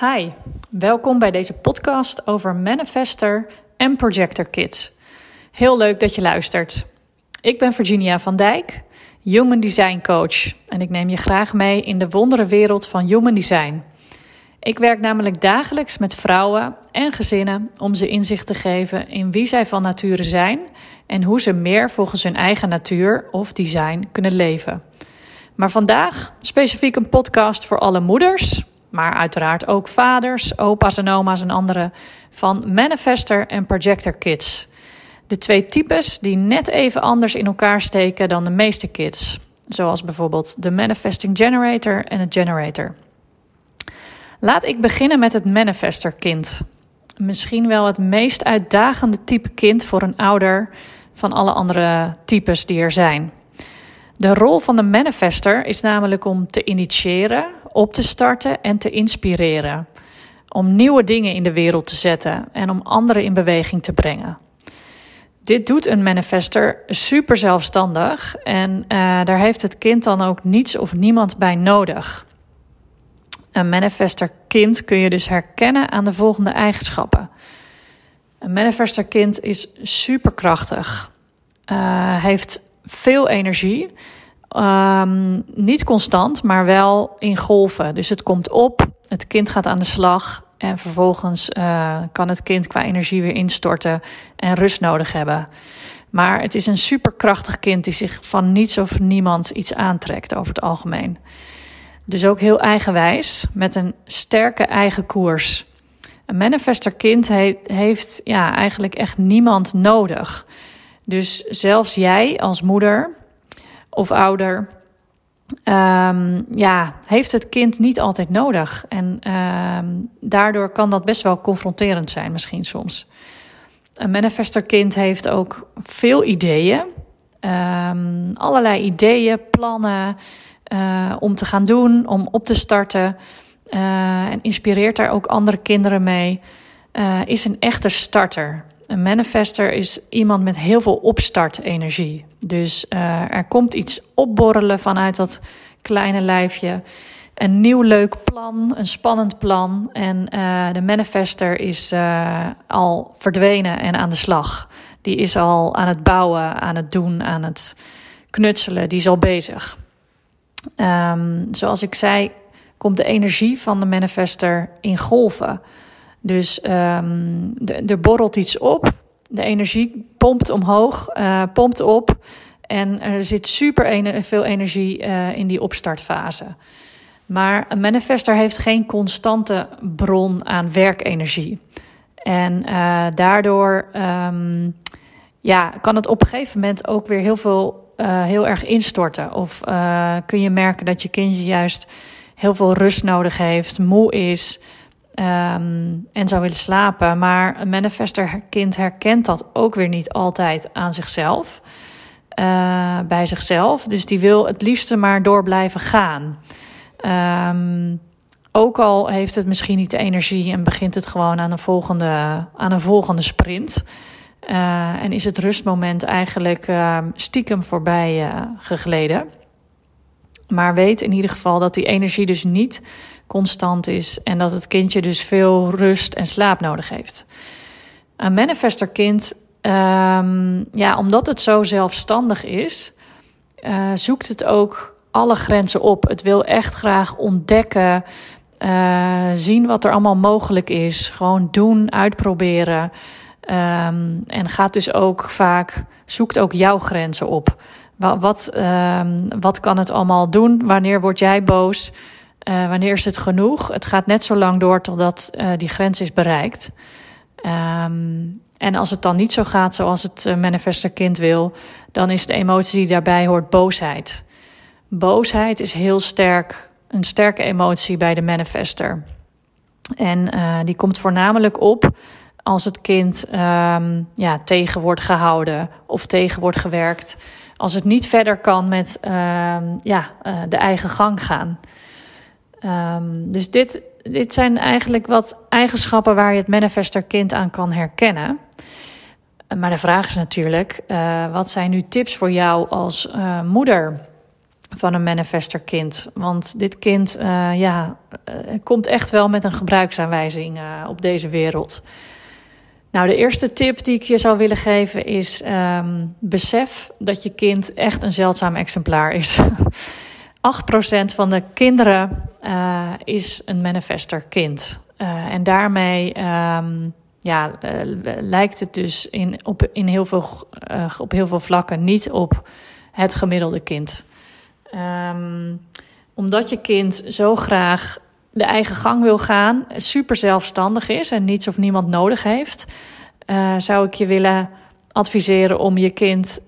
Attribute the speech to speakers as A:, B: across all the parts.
A: Hi, welkom bij deze podcast over Manifester en Projector Kids. Heel leuk dat je luistert. Ik ben Virginia van Dijk, Human Design Coach en ik neem je graag mee in de wondere wereld van Human Design. Ik werk namelijk dagelijks met vrouwen en gezinnen om ze inzicht te geven in wie zij van nature zijn en hoe ze meer volgens hun eigen natuur of design kunnen leven. Maar vandaag specifiek een podcast voor alle moeders, maar uiteraard ook vaders, opa's en oma's en anderen van Manifester en Projector Kids. De twee types die net even anders in elkaar steken dan de meeste kids, zoals bijvoorbeeld de Manifesting Generator en het Generator. Laat ik beginnen met het Manifester kind. Misschien wel het meest uitdagende type kind voor een ouder van alle andere types die er zijn. De rol van de manifester is namelijk om te initiëren, op te starten en te inspireren. Om nieuwe dingen in de wereld te zetten en om anderen in beweging te brengen. Dit doet een manifester super zelfstandig en uh, daar heeft het kind dan ook niets of niemand bij nodig. Een manifester kind kun je dus herkennen aan de volgende eigenschappen. Een manifester kind is superkrachtig, uh, heeft veel energie. Um, niet constant, maar wel in golven. Dus het komt op, het kind gaat aan de slag en vervolgens uh, kan het kind qua energie weer instorten en rust nodig hebben. Maar het is een superkrachtig kind die zich van niets of niemand iets aantrekt over het algemeen. Dus ook heel eigenwijs, met een sterke eigen koers. Een manifester kind he heeft ja, eigenlijk echt niemand nodig. Dus zelfs jij als moeder of ouder, um, ja, heeft het kind niet altijd nodig. En um, daardoor kan dat best wel confronterend zijn, misschien soms. Een manifester kind heeft ook veel ideeën. Um, allerlei ideeën, plannen uh, om te gaan doen, om op te starten. Uh, en inspireert daar ook andere kinderen mee. Uh, is een echte starter. Een manifester is iemand met heel veel opstartenergie. Dus uh, er komt iets opborrelen vanuit dat kleine lijfje. Een nieuw leuk plan, een spannend plan. En uh, de manifester is uh, al verdwenen en aan de slag. Die is al aan het bouwen, aan het doen, aan het knutselen. Die is al bezig. Um, zoals ik zei, komt de energie van de manifester in golven. Dus um, er borrelt iets op. De energie pompt omhoog, uh, pompt op. En er zit super veel energie uh, in die opstartfase. Maar een manifester heeft geen constante bron aan werkenergie. En uh, daardoor um, ja, kan het op een gegeven moment ook weer heel veel heel erg instorten. Of kun je merken dat je kindje juist heel veel rust nodig heeft, moe is. Um, en zou willen slapen. Maar een manifester kind herkent dat ook weer niet altijd aan zichzelf. Uh, bij zichzelf. Dus die wil het liefste maar door blijven gaan. Um, ook al heeft het misschien niet de energie en begint het gewoon aan een volgende, aan een volgende sprint. Uh, en is het rustmoment eigenlijk uh, stiekem voorbij uh, gegleden. Maar weet in ieder geval dat die energie dus niet constant is en dat het kindje dus veel rust en slaap nodig heeft. Een manifesterkind, um, ja, omdat het zo zelfstandig is, uh, zoekt het ook alle grenzen op. Het wil echt graag ontdekken, uh, zien wat er allemaal mogelijk is. Gewoon doen, uitproberen. Um, en gaat dus ook vaak, zoekt ook jouw grenzen op. Wat, wat, um, wat kan het allemaal doen? Wanneer word jij boos? Uh, wanneer is het genoeg? Het gaat net zo lang door totdat uh, die grens is bereikt. Um, en als het dan niet zo gaat zoals het uh, kind wil, dan is de emotie die daarbij hoort boosheid. Boosheid is heel sterk, een sterke emotie bij de manifester. En die komt voornamelijk op als het kind um, ja, tegen wordt gehouden of tegen wordt gewerkt. Als het niet verder kan met ja, de eigen gang gaan. Um, dus dit, dit zijn eigenlijk wat eigenschappen waar je het manifester kind aan kan herkennen. Maar de vraag is natuurlijk, uh, wat zijn nu tips voor jou als uh, moeder? van een manifester kind. Want dit kind uh, ja, komt echt wel met een gebruiksaanwijzing op deze wereld. Nou, de eerste tip die ik je zou willen geven is: um, besef dat je kind echt een zeldzaam exemplaar is. 8% van de kinderen is een manifester kind. en daarmee um, ja, lijkt het dus in, op, in heel veel, op heel veel vlakken niet op het gemiddelde kind. Um, omdat je kind zo graag de eigen gang wil gaan, super zelfstandig is en niets of niemand nodig heeft, zou ik je willen adviseren om je kind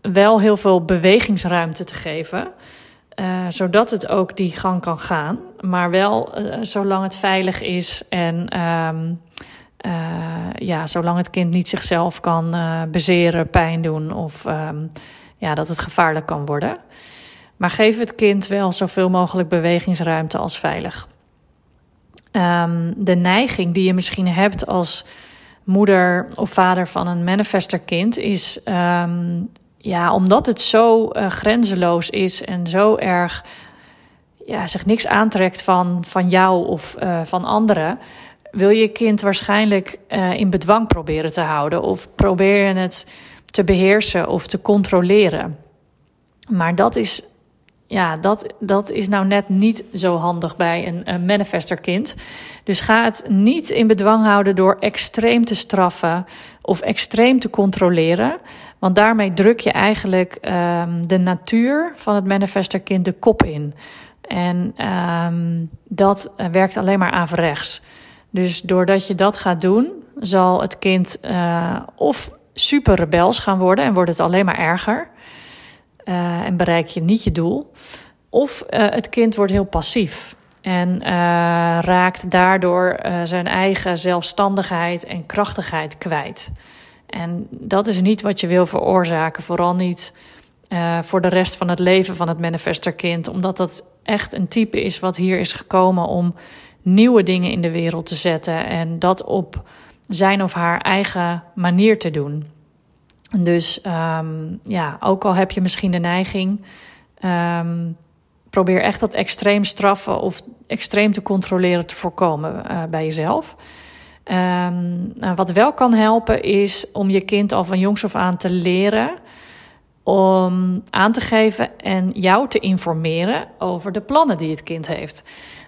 A: wel heel veel bewegingsruimte te geven. Uh, zodat het ook die gang kan gaan, maar wel uh, zolang het veilig is en um, ja, zolang het kind niet zichzelf kan bezeren, pijn doen of um, ja, dat het gevaarlijk kan worden. Maar geef het kind wel zoveel mogelijk bewegingsruimte als veilig. Um, de neiging die je misschien hebt als moeder of vader van een manifester kind is, ja, omdat het zo uh, grenzeloos is en zo erg ja, zich niks aantrekt van, van jou of uh, van anderen, wil je kind waarschijnlijk uh, in bedwang proberen te houden of probeer je het te beheersen of te controleren. Maar dat is ja, dat, dat is nou net niet zo handig bij een, een manifesterkind. Dus ga het niet in bedwang houden door extreem te straffen of extreem te controleren. Want daarmee druk je eigenlijk um, de natuur van het manifesterkind de kop in. En um, dat werkt alleen maar averechts. Dus doordat je dat gaat doen, zal het kind uh, of super rebels gaan worden en wordt het alleen maar erger. Uh, en bereik je niet je doel. Of het kind wordt heel passief en raakt daardoor zijn eigen zelfstandigheid en krachtigheid kwijt. En dat is niet wat je wil veroorzaken, vooral niet voor de rest van het leven van het manifesterkind, omdat dat echt een type is wat hier is gekomen om nieuwe dingen in de wereld te zetten en dat op zijn of haar eigen manier te doen. Dus um, ja, ook al heb je misschien de neiging, um, probeer echt dat extreem straffen of extreem te controleren te voorkomen uh, bij jezelf. Um, nou, wat wel kan helpen is om je kind al van jongs af aan te leren om aan te geven en jou te informeren over de plannen die het kind heeft.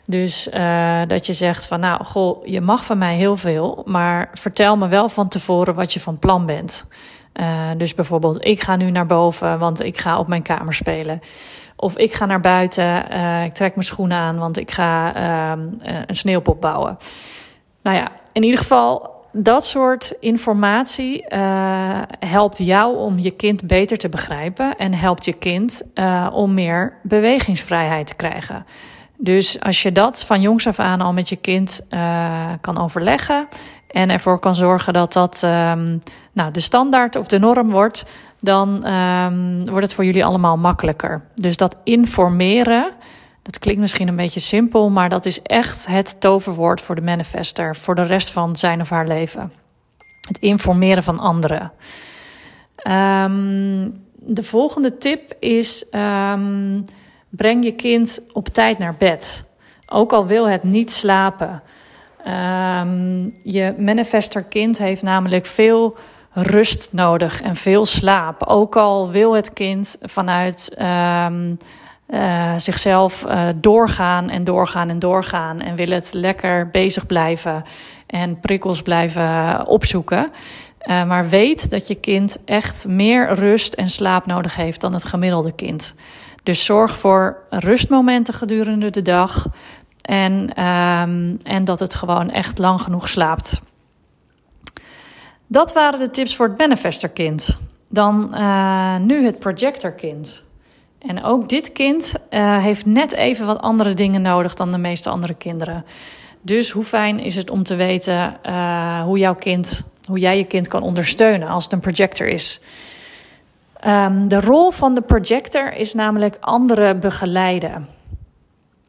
A: Dus uh, dat je zegt van nou, goh, je mag van mij heel veel, maar vertel me wel van tevoren wat je van plan bent. Uh, dus bijvoorbeeld, ik ga nu naar boven, want ik ga op mijn kamer spelen. Of ik ga naar buiten, uh, ik trek mijn schoenen aan, want ik ga uh, een sneeuwpop bouwen. Nou ja, in ieder geval, dat soort informatie helpt jou om je kind beter te begrijpen en helpt je kind om meer bewegingsvrijheid te krijgen. Dus als je dat van jongs af aan al met je kind kan overleggen en ervoor kan zorgen dat dat um, nou, de standaard of de norm wordt, dan um, wordt het voor jullie allemaal makkelijker. Dus dat informeren, dat klinkt misschien een beetje simpel, maar dat is echt het toverwoord voor de manifester voor de rest van zijn of haar leven. Het informeren van anderen. Um, de volgende tip is: breng je kind op tijd naar bed. Ook al wil het niet slapen. Um, je manifester kind heeft namelijk veel rust nodig en veel slaap. Ook al wil het kind vanuit uh, zichzelf uh, doorgaan en doorgaan en doorgaan. En wil het lekker bezig blijven en prikkels blijven opzoeken. Uh, maar weet dat je kind echt meer rust en slaap nodig heeft dan het gemiddelde kind. Dus zorg voor rustmomenten gedurende de dag. En, um, en dat het gewoon echt lang genoeg slaapt. Dat waren de tips voor het manifesterkind. Dan nu het projectorkind. En ook dit kind uh, heeft net even wat andere dingen nodig dan de meeste andere kinderen. Dus hoe fijn is het om te weten uh, hoe jouw kind, hoe jij je kind kan ondersteunen als het een projector is. Um, de rol van de projector is namelijk anderen begeleiden.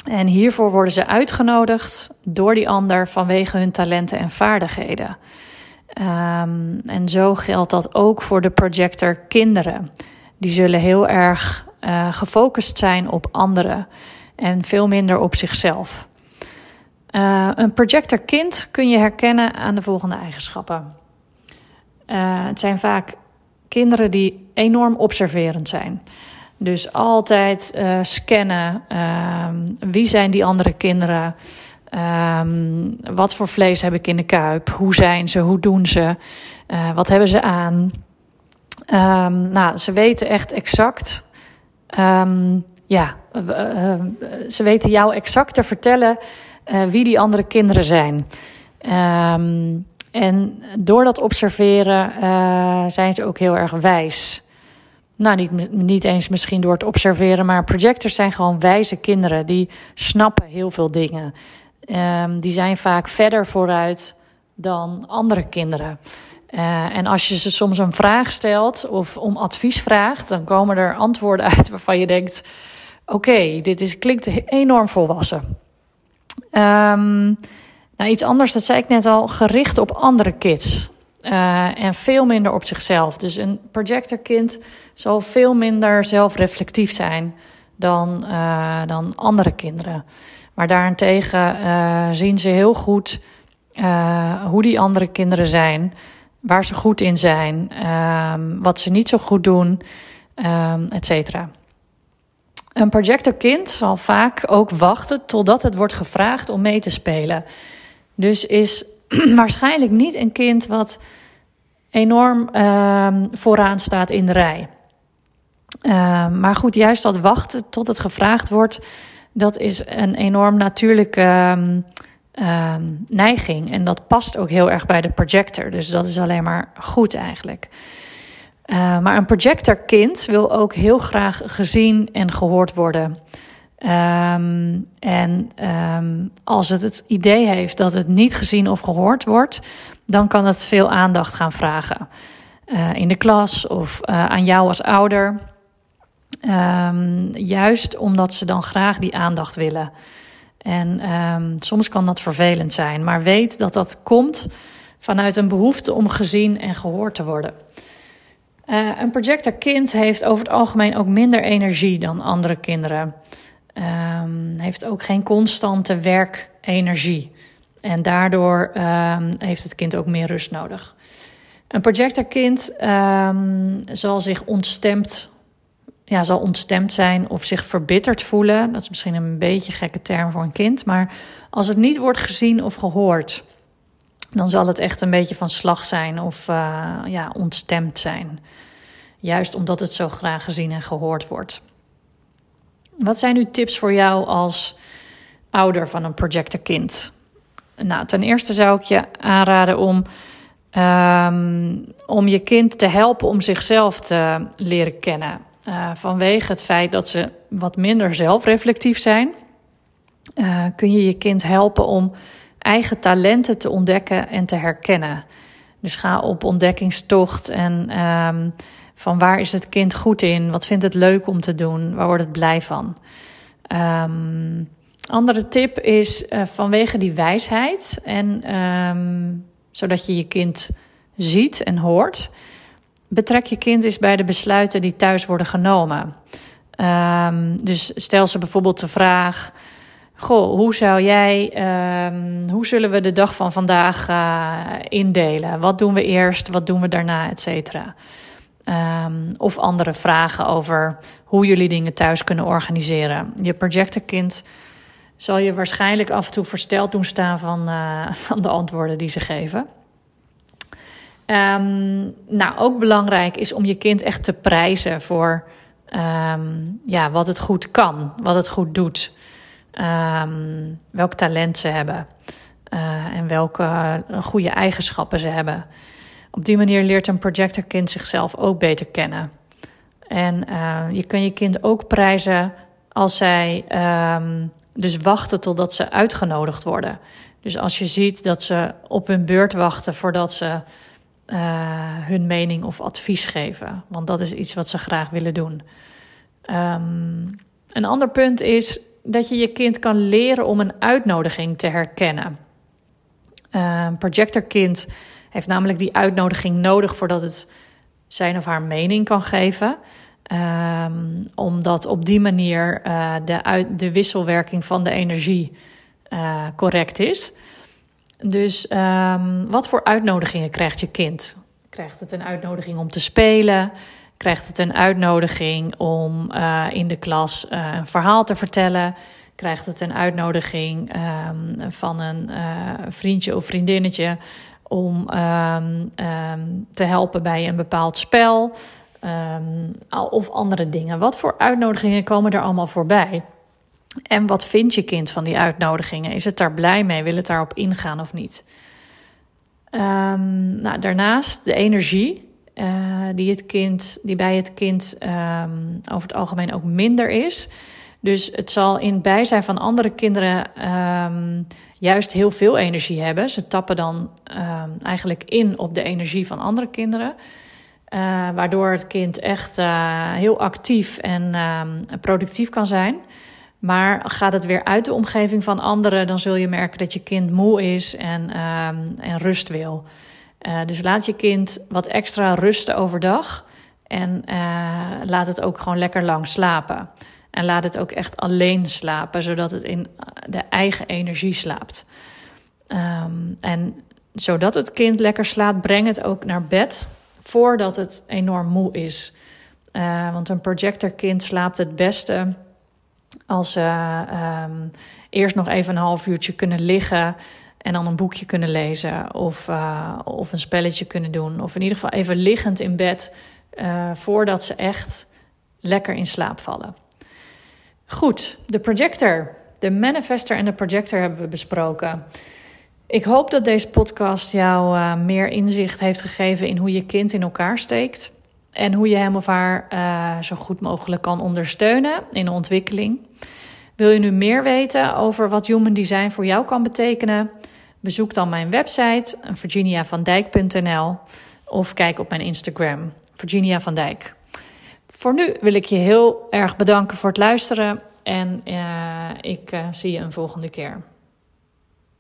A: En hiervoor worden ze uitgenodigd door die ander vanwege hun talenten en vaardigheden. Um, en zo geldt dat ook voor de projector kinderen. Die zullen heel erg uh, gefocust zijn op anderen en veel minder op zichzelf. Uh, een projectorkind kun je herkennen aan de volgende eigenschappen. Uh, het zijn vaak kinderen die enorm observerend zijn. Dus altijd scannen. wie zijn die andere kinderen? Um, wat voor vlees heb ik in de kuip? Hoe zijn ze? Hoe doen ze? wat hebben ze aan? Um, nou, ze weten echt exact. Um, ja, ze weten jou exact te vertellen uh, wie die andere kinderen zijn. Um, en door dat observeren uh, zijn ze ook heel erg wijs. Nou, niet, niet eens misschien door het observeren, maar projectors zijn gewoon wijze kinderen. Die snappen heel veel dingen. Die zijn vaak verder vooruit dan andere kinderen. Uh, en als je ze soms een vraag stelt of om advies vraagt, dan komen er antwoorden uit waarvan je denkt: oké, dit is, klinkt enorm volwassen. Um, nou, iets anders, dat zei ik net al, gericht op andere kids. Uh, en veel minder op zichzelf. Dus een projectorkind zal veel minder zelfreflectief zijn dan, uh, dan andere kinderen. Maar daarentegen zien ze heel goed hoe die andere kinderen zijn, waar ze goed in zijn, ehm, wat ze niet zo goed doen, um, et cetera. Een projectorkind zal vaak ook wachten totdat het wordt gevraagd om mee te spelen. Dus is waarschijnlijk niet een kind wat enorm uh, vooraan staat in de rij. Maar goed, juist dat wachten tot het gevraagd wordt, dat is een enorm natuurlijke uh, neiging. En dat past ook heel erg bij de projector. Dus dat is alleen maar goed eigenlijk. Uh, maar een projectorkind wil ook heel graag gezien en gehoord worden. Um, en um, als het het idee heeft dat het niet gezien of gehoord wordt, dan kan het veel aandacht gaan vragen. Uh, in de klas of uh, aan jou als ouder. Juist omdat ze dan graag die aandacht willen. En soms kan dat vervelend zijn, maar weet dat dat komt vanuit een behoefte om gezien en gehoord te worden. Uh, een projectorkind heeft over het algemeen ook minder energie dan andere kinderen. Um, heeft ook geen constante werkenergie. En daardoor um, heeft het kind ook meer rust nodig. Een projectorkind zal zich ontstemd, ja, zal ontstemd zijn of zich verbitterd voelen. Dat is misschien een beetje een gekke term voor een kind. Maar als het niet wordt gezien of gehoord, dan zal het echt een beetje van slag zijn of uh, ja, ontstemd zijn. Juist omdat het zo graag gezien en gehoord wordt. Wat zijn nu tips voor jou als ouder van een projectorkind? Nou, ten eerste zou ik je aanraden om, um, om je kind te helpen om zichzelf te leren kennen. Uh, vanwege het feit dat ze wat minder zelfreflectief zijn, uh, kun je je kind helpen om eigen talenten te ontdekken en te herkennen. Dus ga op ontdekkingstocht en um, van waar is het kind goed in? Wat vindt het leuk om te doen? Waar wordt het blij van? Um, andere tip is uh, vanwege die wijsheid en um, zodat je je kind ziet en hoort, betrek je kind eens bij de besluiten die thuis worden genomen. Um, dus stel ze bijvoorbeeld de vraag: Goh, hoe zou jij, um, hoe zullen we de dag van vandaag uh, indelen? Wat doen we eerst, wat doen we daarna, et cetera? Um, of andere vragen over hoe jullie dingen thuis kunnen organiseren. Je projectorkind zal je waarschijnlijk af en toe versteld doen staan van, uh, van de antwoorden die ze geven. Um, nou, ook belangrijk is om je kind echt te prijzen voor um, ja, wat het goed kan, wat het goed doet, welk talent ze hebben uh, en welke uh, goede eigenschappen ze hebben. Op die manier leert een projectorkind zichzelf ook beter kennen. En uh, je kan je kind ook prijzen als zij dus wachten totdat ze uitgenodigd worden. Dus als je ziet dat ze op hun beurt wachten voordat ze uh, hun mening of advies geven. Want dat is iets wat ze graag willen doen. Um, een ander punt is dat je je kind kan leren om een uitnodiging te herkennen. Uh, een projectorkind heeft namelijk die uitnodiging nodig voordat het zijn of haar mening kan geven. Um, omdat op die manier uh, de, de wisselwerking van de energie uh, correct is. Dus um, wat voor uitnodigingen krijgt je kind? Krijgt het een uitnodiging om te spelen? Krijgt het een uitnodiging om uh, in de klas een verhaal te vertellen? Krijgt het een uitnodiging um, van een vriendje of vriendinnetje om te helpen bij een bepaald spel? Of andere dingen. Wat voor uitnodigingen komen er allemaal voorbij? En wat vindt je kind van die uitnodigingen? Is het daar blij mee? Wil het daarop ingaan of niet? Um, nou, daarnaast de energie uh, die, het kind, die bij het kind um, over het algemeen ook minder is. Dus het zal in bijzijn van andere kinderen um, juist heel veel energie hebben. Ze tappen dan eigenlijk in op de energie van andere kinderen. Uh, waardoor het kind echt uh, heel actief en productief kan zijn. Maar gaat het weer uit de omgeving van anderen, dan zul je merken dat je kind moe is en, ehm, en rust wil. Eh, dus laat je kind wat extra rusten overdag. En laat het ook gewoon lekker lang slapen. En laat het ook echt alleen slapen, zodat het in de eigen energie slaapt. Um, en zodat het kind lekker slaapt, breng het ook naar bed voordat het enorm moe is. Want een projectorkind slaapt het beste als ze um, eerst nog even een half uurtje kunnen liggen en dan een boekje kunnen lezen of, uh, of een spelletje kunnen doen. Of in ieder geval even liggend in bed uh, voordat ze echt lekker in slaap vallen. Goed, de projector. De manifester en de projector hebben we besproken. Ik hoop dat deze podcast jou uh, meer inzicht heeft gegeven in hoe je kind in elkaar steekt. En hoe je hem of haar uh, zo goed mogelijk kan ondersteunen in de ontwikkeling. Wil je nu meer weten over wat Human Design voor jou kan betekenen? Bezoek dan mijn website virginiavandijk.nl of kijk op mijn Instagram Virginia van Dijk. Voor nu wil ik je heel erg bedanken voor het luisteren en uh, ik zie je een volgende keer.